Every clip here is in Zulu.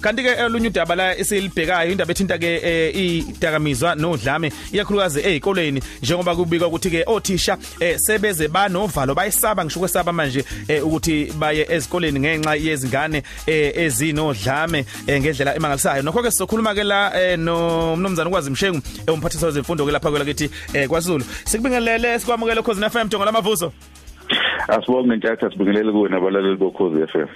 kanti ke olunye udaba la esilibhekayo indaba ethinta ke idakamizwa nodlame iyakhulukazi ezikoleni njengoba kubikwa ukuthi ke othisha sebeze banovalo bayisaba ngisho kwesaba manje ukuthi baye ezikoleni ngenxa yezingane ezinodlame ngendlela emangalisayo. Nokho ke sizokhuluma ke la no mnumzana ukwazi mshengu umphathiswa wezemfundo ke lapha kwelakithi kwaZulu. Sikubingelele sikwamukele cause na FM jongo lamavuso Asibonge ntshatha sibingelele kuwe nabalaleli bokhozi FM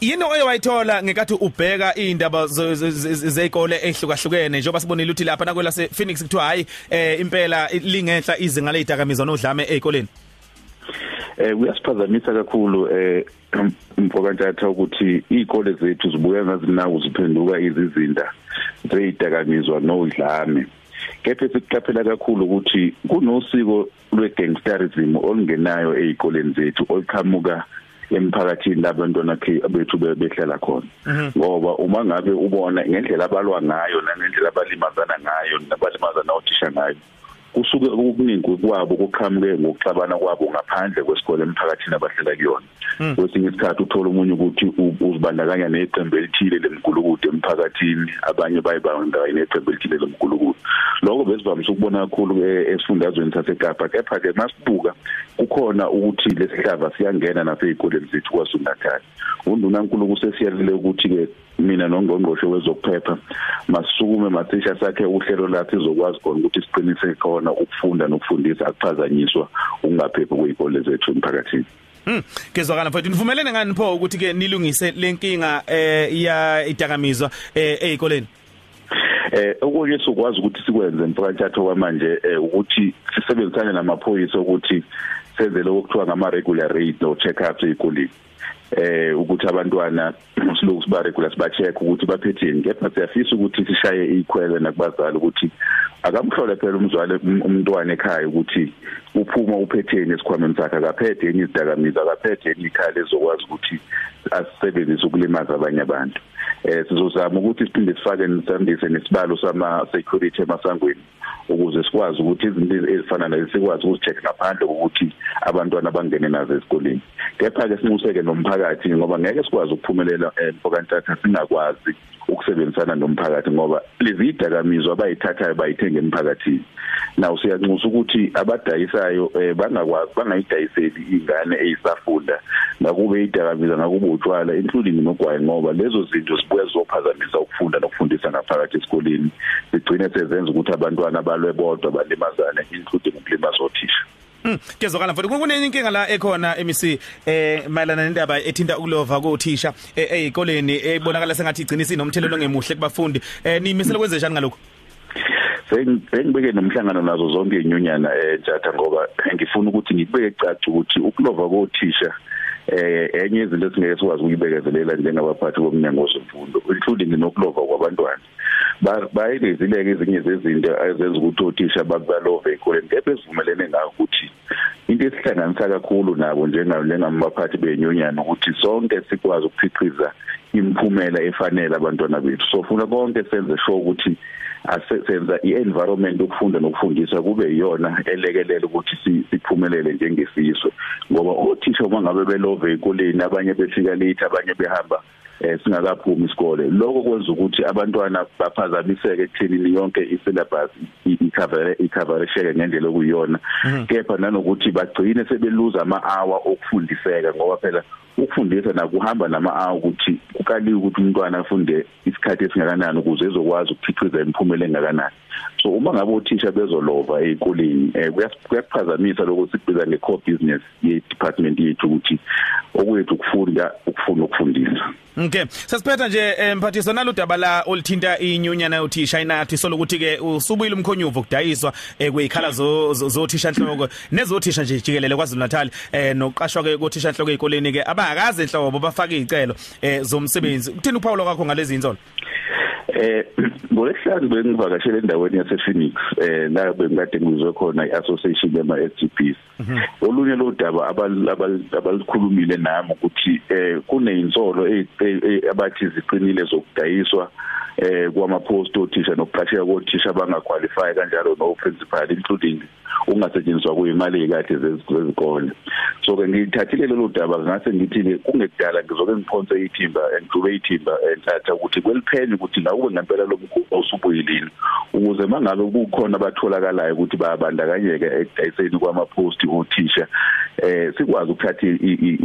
Yini oye wayithola ngekathi ubheka indaba zezikole ehlukahlukene njengoba sibonile ukuthi lapha nakwela se Phoenix kuthiwa hayi eh impela lingenhla izinga lezidakamizwa nodlame ezikoleni Eh kuyasiphazamisa kakhulu eh mfokantatha ukuthi izikole zethu zibuya ngazinawo ziphenduka izizinda zezidakamizwa nodlame kepha sikuqaphela kakhulu ukuthi kunosiko lwegangsterism olungenayo ezikoleni zethu oluqhamuka emphakathini labantwana bethu behlala khona. Ngoba uma ngabe ubona ngendlela abalwa ngayo nangendlela abalimazana ngayo nabalimazana othisha ngayo kusuke okuningi kwabo kuqhamuke ngokuxabana kwabo ngaphandle kwesikole emphakathini abahlala kuyona. Kwesinye isikhathi uthola umunye ukuthi uzibandakanya neqembu elithile lemgulukude emphakathini abanye bayibandakanya neqembu elithile lemgulukude lokho besivamise ukubona kakhulu esifundazweni saseKapa. Kepha ke masibuka kukhona ukuthi lesihlava siyangena nasezikoleni zethu Natal undunankulu kusesiyalele ukuthi ke mina nongqongqoshe wezokuphepha masukume mathisha sakhe uhlelo lathi izokwazi khona ukuthi siqinise khona ukufunda nokufundisa akuphazanyiswa ukungaphephi kwezikole zethu emphakathini. Hmm kezwakala mfowethu. Nivumelene ngani pho ukuthi ke nilungise lenkinga eh ya idakamizwa eh ezikoleni eh okunye sokwazi ukuthi sikwenze mfakathatho kwamanje ukuthi sisebenzisane namaphoyisa ukuthi senze lokho kuthiwa ngama regular raid no check ups ezikoleni eh ukuthi abantwana siloku siba regular siba check ukuthi baphetheni kepha siyafisa ukuthi sishaye ikhwele nakubazali ukuthi akamhlole phela umzwale umntwana ekhaya ukuthi uphuma uphetheni esikhwameni sakhe akaphethe enye izidakamizwa akaphethe enye ikhaya ezokwazi ukuthi asebenzise ukulimaza abanye abantu. Eh sizozama ukuthi siphinde sifake nisandise nesibalo sama security emasangweni. Ukuze sikwazi ukuthi izinto ezifana nalezi sikwazi ukucheck ngaphandle ukuthi abantwana bangene nazo esikoleni. Kepha ke sinxuseke nomphakathi ngoba ngeke sikwazi ukuphumelela empokantatha singakwazi ukusebenzisana nomphakathi ngoba lezi idakamizwa abayithathayo bayithenga emphakathini. Naw siyanxusa ukuthi abadayisayo bangakwazi bangayidayiseli ingane ezisafunda ngakube idakamizwa ngakube utshwala including nogwayi ngoba lezo zinto sibuye zizophazamisa ukufunda nokufundisa ngaphakathi esikoleni. Sigcine sezenza ukuthi abantwana abalwe bodwa balimazane including ukulimaza othisha. Mm, kezokala mfowethu. Kunenye inkinga la ekhona MEC eh mayelana nendaba ethinta ukulova kothisha ezikoleni ebonakala sengathi igcina isinomthelelo ngemuhle kubafundi. Eh nimisele kwenze njani ngalokho Sengibeke nomhlangano nazo zonke inyunyana ejatha ngoba ngifuna ukuthi ngibeke ecaca ukuthi ukulova kothisha eh enye izinto esingeke sikwazi ukuyibekezelela njengabaphathi bomnyango wezemfundo including nokulova kwabantwana. Bayilezileke ezinye zezinto ezenza ukuthi othisha babalove ezikoleni kepha sivumelene ngakho ukuthi into esihlanganisa kakhulu nabo njengamabaphathi benyonyana ukuthi sonke sikwazi ukukhiqiza imiphumela efanele abantwana bethu. So funa konke senze sure ukuthi asenza i-environment ukufunda nokufundisa kube iyona elekelela ukuthi siphumelele njengesizwe ngoba othisha uma ngabe belove ezikoleni abanye befika late abanye behamba eh singakaphumi isikole. Lokho kwenza ukuthi abantwana baphazamiseke ekuthenini yonke isyllabus icover icoverisheke ngendlela okuyiyona. Kepha nanokuthi bagcine sebeluza ama-hour okufundiseka ngoba phela ukufundisa nakuhamba nama-hour ukuthi kukaliwe ukuthi umntwana afunde isikhathi esingakanani ukuze ezokwazi ukukhiqiza imiphumela engakanani. So uma ngabe othisha bezolova ezikoleni eh kuyakuphazamisa lokho sikubiza nge-core business ye-department yethu ukuthi okwethu ukufunda ukufunda ukufundisa. Okay. Sasiphetha nje mphathiso naludaba la olithinta inyunyana yothisha inathi solokuthi ke usubuyile umkhonyuvo kudayiswa kwezikhala zo zothisha enhloko nezothisha nje jikelele kwaZulu Natal eh noqashwa ke kothisha enhloko ezikoleni ke abakaze enhlobo bafaka izicelo eh zomsebenzi. Kuthini uPaulo kwakho ngalezi inzono? Eh ngolesihlanu bengivakashele endaweni yase Phoenix eh la bengikade ngizwe khona iAssociation yama SGPs. Olunye lo daba abalikhulumile nami ukuthi eh kuneyinzolo abathi ziqinile zokudayiswa eh kwama post othisha nokuqasheka kothisha abangaqualify kanjalo no principal including ungasetshenziswa kuyimali ekade zezikole. So ke ngithathile lelo daba ngase ngithi ke kungekudala ngizoke ngiphonse ithimba ngicube ithimba enthatha ukuthi kweliphenya ukuthi la ube ngempela lo mkhuba usubuyilini ukuze mangabe kukhona abatholakalayo ukuthi bayabandakanyeka ekudayiseni kwama-post othisha eh sikwazi ukuthatha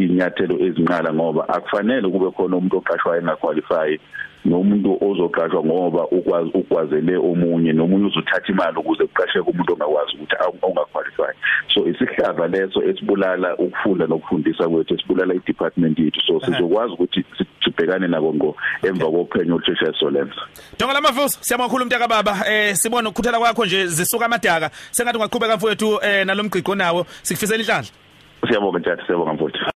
inyathelo ezinqala ngoba akufanele kube khona umuntu oqashwayo engaqualify nomuntu ozoqashwa ngoba ukwazi ukwazele omunye nomunye uzothatha imali ukuze kuqasheke umuntu ongakwazi ukuthi ongaqualify so isihlava leso esibulala ukufunda nokufundisa kwethu esibulala i-department yethu. So sizokwazi ukuthi sibhekane nako ngo emva kophenyo olutshesha solenza Donga lamavuso siyabonga kakhulu umntaka baba. Eh sibona ukukhuthela kwakho nje zisuka amadaka. Sengathi ungaqhubeka mfowethu eh nalomgqiqo nawo. Sikufisela inhlanhla Siyabonga njalo siyabonga mfowethu.